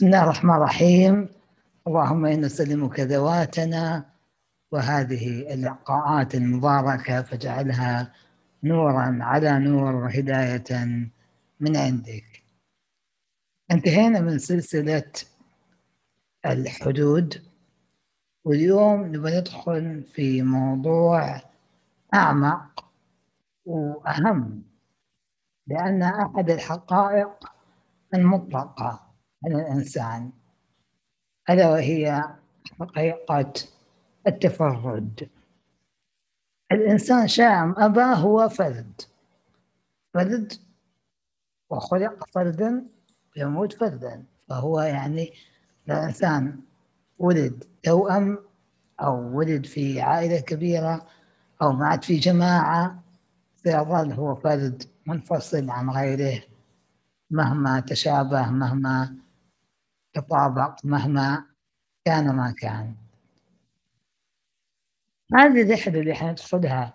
بسم الله الرحمن الرحيم. اللهم إنا نسلمك ذواتنا وهذه اللقاءات المباركة فاجعلها نورا على نور وهداية من عندك. انتهينا من سلسلة الحدود واليوم نبغى ندخل في موضوع أعمق وأهم لأن أحد الحقائق المطلقة. على الإنسان. ألا وهي حقيقة التفرد. الإنسان شاء أم أبى هو فرد. فرد وخلق فردا ويموت فردا. فهو يعني الإنسان ولد. توأم أو ولد في عائلة كبيرة أو مات في جماعة سيظل هو فرد منفصل عن غيره مهما تشابه مهما تطابق مهما كان ما كان. هذه الرحلة اللي حندخلها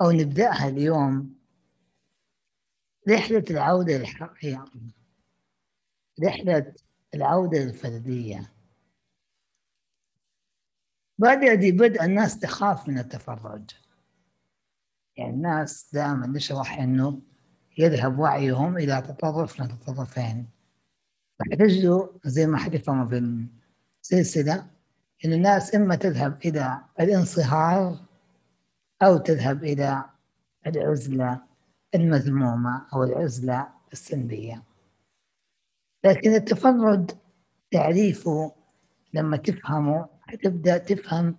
أو نبدأها اليوم رحلة العودة للحقيقة رحلة العودة للفردية بدأ بدء الناس تخاف من التفرج. يعني الناس دائما نشرح إنه يذهب وعيهم إلى تطرف من التطرفين تجدوا زي ما حدثنا بالسلسلة إن الناس إما تذهب إلى الانصهار أو تذهب إلى العزلة المذمومة أو العزلة السلبية. لكن التفرد تعريفه لما تفهمه حتبدأ تفهم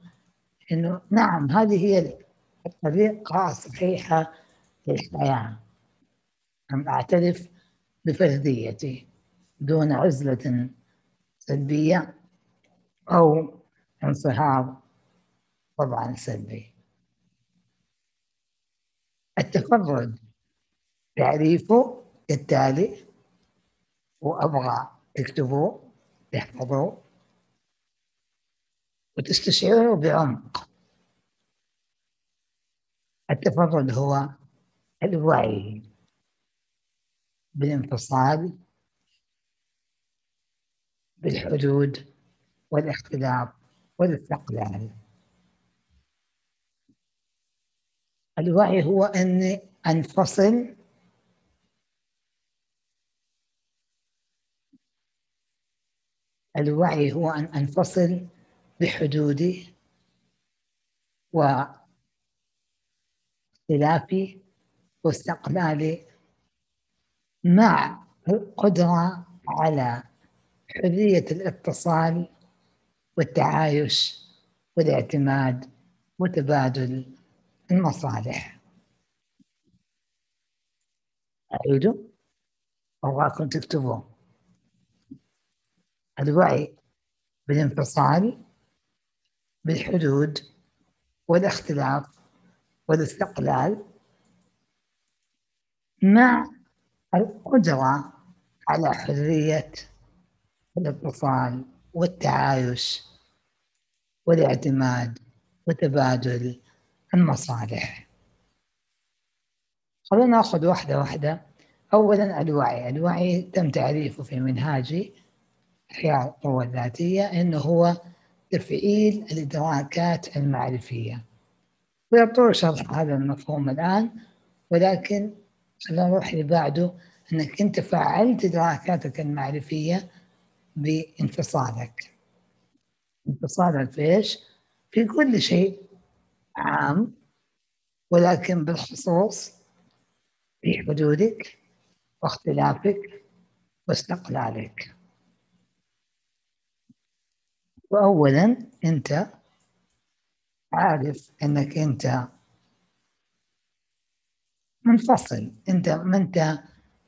إنه نعم هذه هي الطريقة الصحيحة للحياة. أن أعترف بفرديتي. دون عزلة سلبية أو انصهار طبعا سلبي. التفرد تعريفه كالتالي وأبغى تكتبوه تحفظوه وتستشعره بعمق. التفرد هو الوعي بالانفصال بالحدود والاختلاف والاستقلال. الوعي هو أني أنفصل الوعي هو أن أنفصل بحدودي واختلافي واستقلالي مع القدرة على حرية الاتصال والتعايش والاعتماد وتبادل المصالح. أعيده أبغاكم تكتبوه الوعي بالانفصال بالحدود والاختلاف والاستقلال مع القدرة على حرية الاتصال والتعايش والاعتماد وتبادل المصالح خلونا نأخذ واحدة واحدة. أولا الوعي. الوعي تم تعريفه في منهاجي إحياء القوة الذاتية إنه هو تفعيل الإدراكات المعرفية. ويطول شرح هذا المفهوم الآن ولكن خلينا نروح اللي بعده إنك أنت فعلت إدراكاتك المعرفية بانفصالك انفصالك في إيش؟ في كل شيء عام ولكن بالخصوص في حدودك واختلافك واستقلالك. وأولا أنت عارف أنك أنت منفصل. أنت ما أنت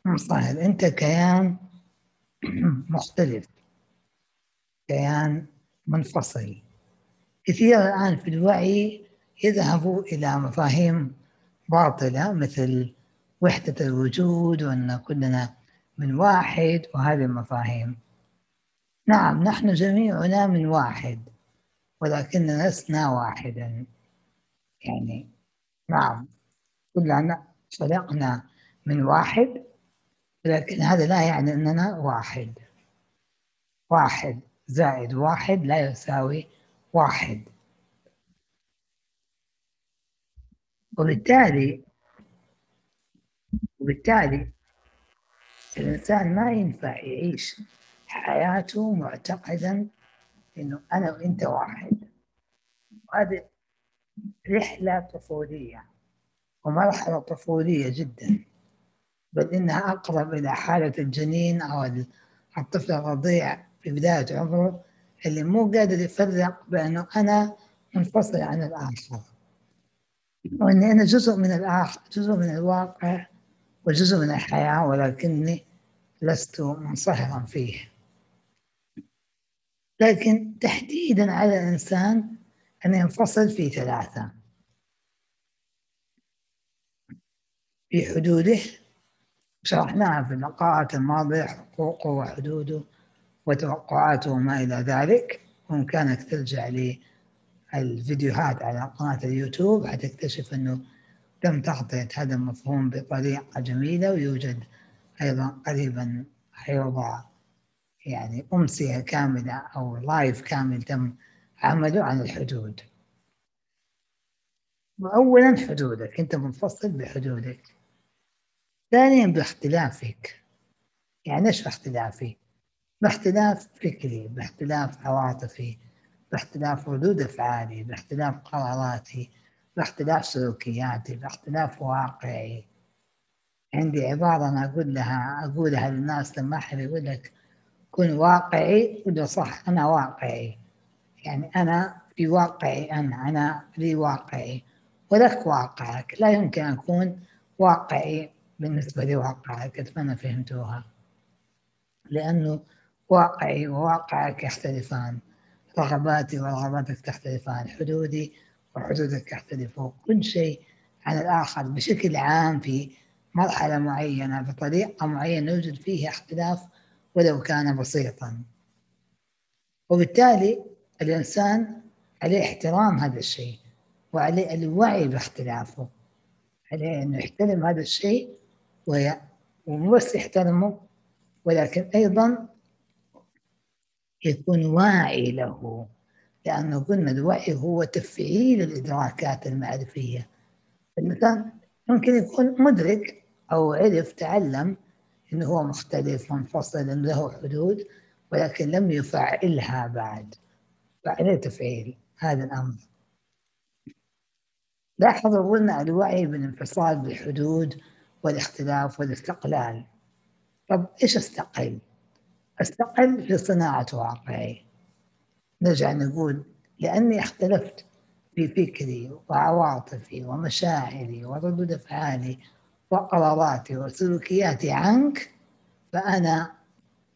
منصهر أنت كيان مختلف. كيان منفصل. كثير الآن في الوعي يذهبوا إلى مفاهيم باطلة مثل وحدة الوجود وأن كلنا من واحد وهذه المفاهيم. نعم نحن جميعنا من واحد ولكننا لسنا واحدا. يعني نعم كلنا خلقنا من واحد لكن هذا لا يعني أننا واحد. واحد. زائد واحد لا يساوي واحد. وبالتالي وبالتالي الإنسان ما ينفع يعيش حياته معتقدا إنه أنا وأنت واحد. وهذه رحلة طفولية ومرحلة طفولية جدا. بل إنها أقرب إلى حالة الجنين أو الطفل الرضيع في بداية عمره اللي مو قادر يفرق بأنه أنا منفصل عن الآخر. وإني أنا جزء من الآخر جزء من الواقع وجزء من الحياة ولكني لست منصهرا فيه. لكن تحديدا على الإنسان أن ينفصل في ثلاثة. في حدوده شرحناها في اللقاءات الماضية حقوقه وحدوده. وتوقعاته وما إلى ذلك. وإمكانك ترجع للفيديوهات على قناة اليوتيوب حتكتشف أنه تم تغطية هذا المفهوم بطريقة جميلة ويوجد أيضا قريبا حيوضع يعني أمسية كاملة أو لايف كامل تم عمله عن الحدود. وأولا حدودك أنت منفصل بحدودك. ثانيا باختلافك. يعني إيش باختلافي؟ باختلاف فكري باختلاف عواطفي باختلاف ردود أفعالي باختلاف قراراتي باختلاف سلوكياتي باختلاف واقعي. عندي عبارة أنا أقول لها أقولها للناس لما أحد يقول لك كن واقعي قل صح؟ أنا واقعي. يعني أنا في واقعي أنا أنا لي واقعي. ولك واقعك. لا يمكن أن أكون واقعي بالنسبة لواقعك أتمنى فهمتوها. لأنه واقعي وواقعك يختلفان. رغباتي ورغباتك تختلفان حدودي وحدودك يختلفون. كل شيء عن الآخر بشكل عام في مرحلة معينة بطريقة معينة يوجد فيها اختلاف ولو كان بسيطا. وبالتالي الإنسان عليه احترام هذا الشيء وعليه الوعي باختلافه. عليه أنه يحترم هذا الشيء ومو بس يحترمه ولكن أيضا يكون واعي له لأنه قلنا الوعي هو تفعيل الإدراكات المعرفية. الإنسان ممكن يكون مدرك أو عرف تعلم أنه هو مختلف منفصل له حدود ولكن لم يفعلها بعد. فعليه تفعيل هذا الأمر. لاحظوا قلنا الوعي بالانفصال بالحدود والاختلاف والاستقلال. طب إيش استقل؟ أستقل في صناعة واقعي. نرجع نقول لأني اختلفت في فكري وعواطفي ومشاعري وردود أفعالي وقراراتي وسلوكياتي عنك فأنا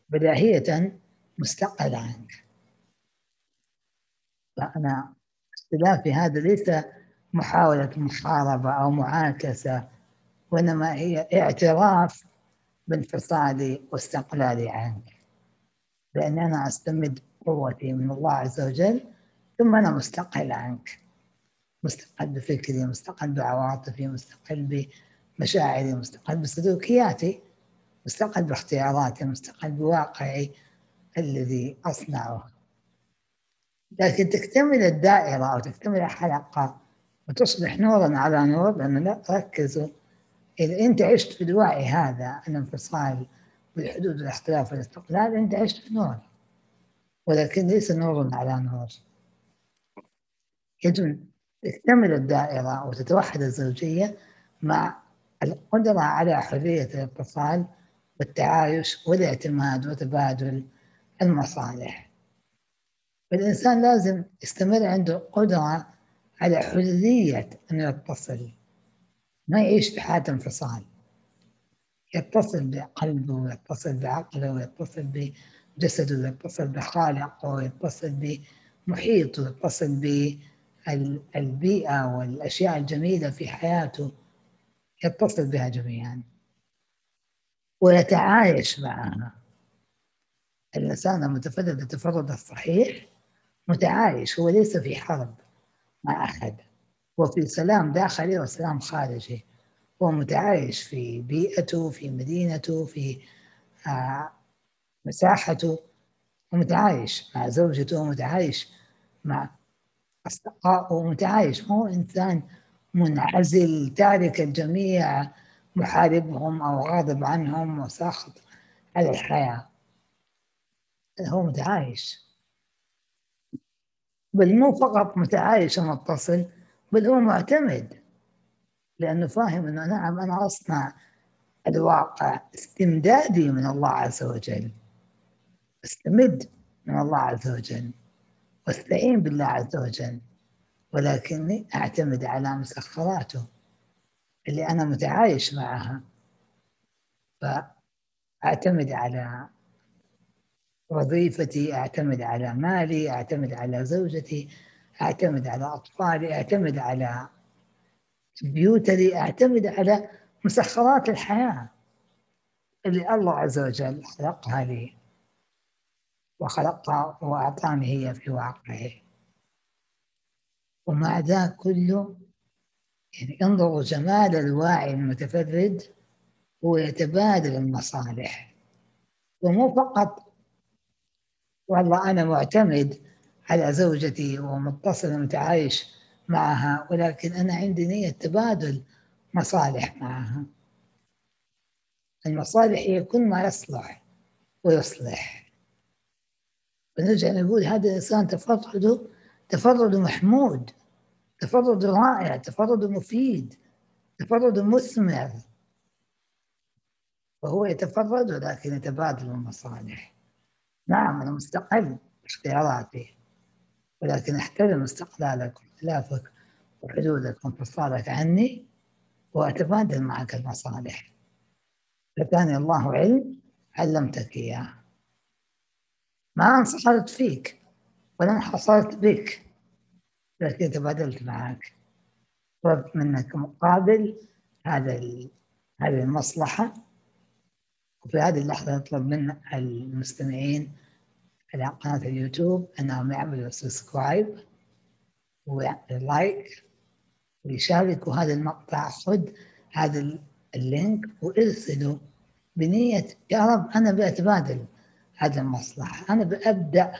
بداهية مستقل عنك. فأنا اختلافي هذا ليس محاولة محاربة أو معاكسة وإنما هي اعتراف بانفصالي واستقلالي عنك. لأن أنا أستمد قوتي من الله عز وجل ثم أنا مستقل عنك. مستقل بفكري مستقل بعواطفي مستقل بمشاعري مستقل بسلوكياتي مستقل باختياراتي مستقل بواقعي الذي أصنعه. لكن تكتمل الدائرة أو تكتمل الحلقة وتصبح نورا على نور لا ركزوا إذا أنت عشت في الوعي هذا الانفصال بالحدود والاختلاف والاستقلال أنت عشت في نور ولكن ليس نور على نور. يجب تكتمل الدائرة وتتوحد الزوجية مع القدرة على حرية الاتصال والتعايش والاعتماد وتبادل المصالح. فالإنسان لازم يستمر عنده قدرة على حرية أن يتصل ما يعيش في حالة انفصال. يتصل بقلبه ويتصل بعقله ويتصل بجسده ويتصل بخالقه ويتصل بمحيطه ويتصل بالبيئة والأشياء الجميلة في حياته. يتصل بها جميعا. ويتعايش معها الإنسان المتفرد التفرد الصحيح. متعايش هو ليس في حرب مع أحد. هو في سلام داخلي وسلام خارجي. هو متعايش في بيئته في مدينته في آه، مساحته. ومتعايش مع زوجته ومتعايش مع أصدقائه ومتعايش. هو إنسان منعزل تارك الجميع محاربهم أو غاضب عنهم وساخط على الحياة. هو متعايش. بل مو فقط متعايش ومتصل بل هو معتمد. لأنه فاهم أنه نعم أنا أصنع الواقع استمدادي من الله عز وجل. أستمد من الله عز وجل. وأستعين بالله عز وجل. ولكني أعتمد على مسخراته اللي أنا متعايش معها. فأعتمد على وظيفتي أعتمد على مالي أعتمد على زوجتي أعتمد على أطفالي أعتمد على كمبيوتري أعتمد على مسخرات الحياة اللي الله عز وجل خلقها لي وخلقها وأعطاني هي في واقعه. ومع ذا كله يعني انظروا جمال الواعي المتفرد هو يتبادل المصالح. ومو فقط والله أنا معتمد على زوجتي ومتصل ومتعايش معها ولكن أنا عندي نية تبادل مصالح معها. المصالح هي كل ما يصلح ويصلح. ونرجع نقول هذا الإنسان تفرده تفرد محمود تفرد رائع تفرد مفيد تفرد مثمر. وهو يتفرد ولكن يتبادل المصالح. نعم أنا مستقل باختياراتي ولكن أحترم استقلالك واختلافك وحدودك وانفصالك عني وأتبادل معك المصالح. لكان الله علم علمتك إياه. ما انصحرت فيك ولا انحصرت بك لكن تبادلت معك. طلبت منك مقابل هذا هذه المصلحة. وفي هذه اللحظة نطلب من المستمعين على قناة اليوتيوب أنهم يعملوا سبسكرايب ولايك ويشاركوا هذا المقطع. خذ هذا اللينك وارسله. بنية يا رب أنا بأتبادل هذه المصلحة. أنا بأبدأ.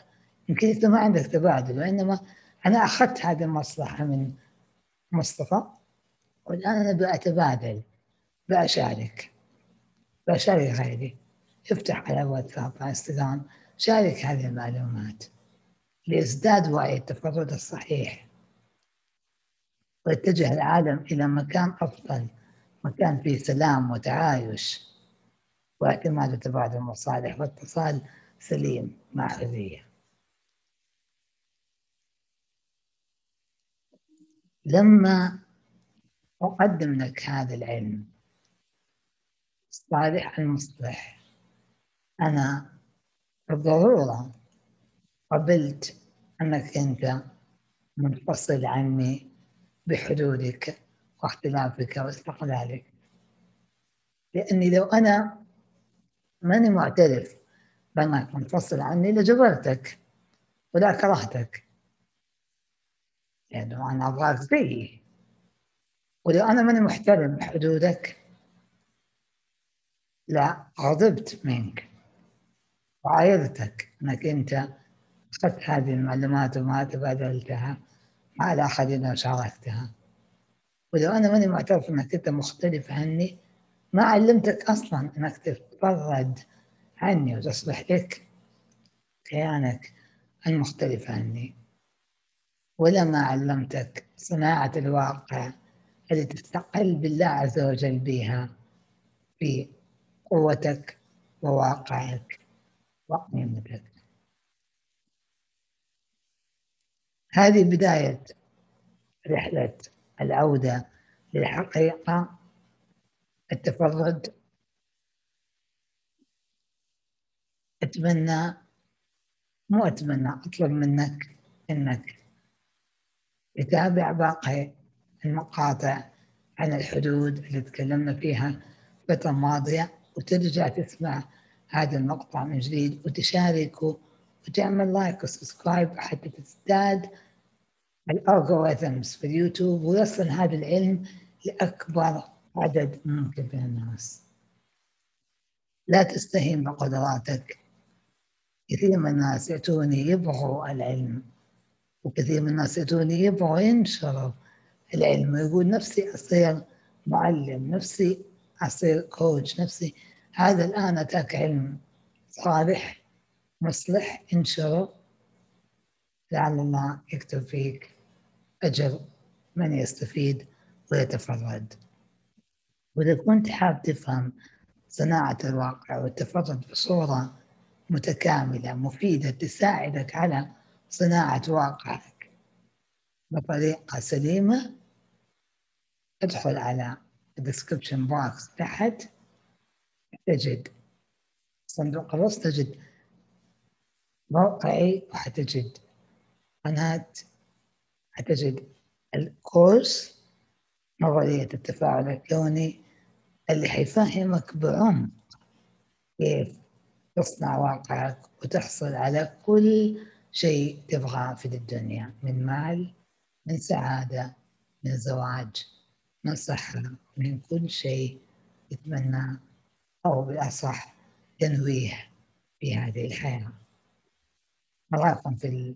يمكن أنت ما عندك تبادل وإنما أنا أخذت هذه المصلحة من مصطفى والآن أنا بأتبادل بأشارك بشارك غيري. افتح على واتساب على إنستغرام شارك هذه المعلومات ليزداد وعي التفرد الصحيح. ويتجه العالم إلى مكان أفضل مكان فيه سلام وتعايش. واعتماد وتبادل المصالح واتصال سليم مع حرية لما أقدم لك هذا العلم الصالح المصلح أنا بالضرورة قبلت أنك أنت منفصل عني بحدودك واختلافك واستقلالك. لأني لو أنا ماني معترف بأنك منفصل عني لجبرتك ولا كرهتك. يعني أنا أبغاك زيي ولو أنا ماني محترم بحدودك لا غضبت منك. وعايرتك إنك أنت أخذت هذه المعلومات وما تبادلتها. مع الاخرين وشاركتها ولو أنا ماني معترف إنك أنت مختلف عني ما علمتك أصلا إنك تتفرد عني وتصبح لك كيانك المختلف عني. ولا ما علمتك صناعة الواقع اللي تستقل بالله عز وجل بها في قوتك وواقعك وقيمتك. هذه بداية رحلة العودة للحقيقة التفرد. أتمنى مو أتمنى أطلب منك أنك تتابع باقي المقاطع عن الحدود اللي تكلمنا فيها الفترة الماضية وترجع تسمع هذا المقطع من جديد وتشاركه وتعمل like و subscribe حتى تزداد ال algorithms في اليوتيوب ويصل هذا العلم لأكبر عدد ممكن من الناس. لا تستهين بقدراتك. كثير من الناس يأتوني يبغوا العلم. وكثير من الناس يأتوني يبغوا ينشروا العلم. ويقول نفسي أصير معلم نفسي أصير كوتش نفسي. هذا الآن أتاك علم صالح. مصلح انشره لعل الله يكتب فيك أجر من يستفيد ويتفرد. وإذا كنت حاب تفهم صناعة الواقع والتفرد بصورة متكاملة مفيدة تساعدك على صناعة واقعك بطريقة سليمة ادخل على ال description box تحت. تجد صندوق الوصف تجد موقعي وحتجد قناة حتجد الكورس نظرية التفاعل الكوني اللي حيفهمك بعمق كيف تصنع واقعك وتحصل على كل شيء تبغاه في الدنيا من مال من سعادة من زواج من صحة من كل شيء تتمنى أو بالأصح تنويه في هذه الحياة. نراكم في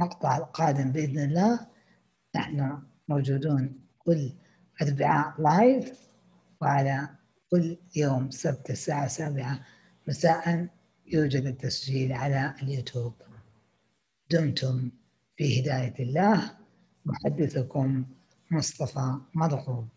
المقطع القادم بإذن الله. نحن موجودون كل أربعاء لايف وعلى كل يوم سبت الساعة سابعة مساء. يوجد التسجيل على اليوتيوب. دمتم في هداية الله. محدثكم مصطفى مرغوب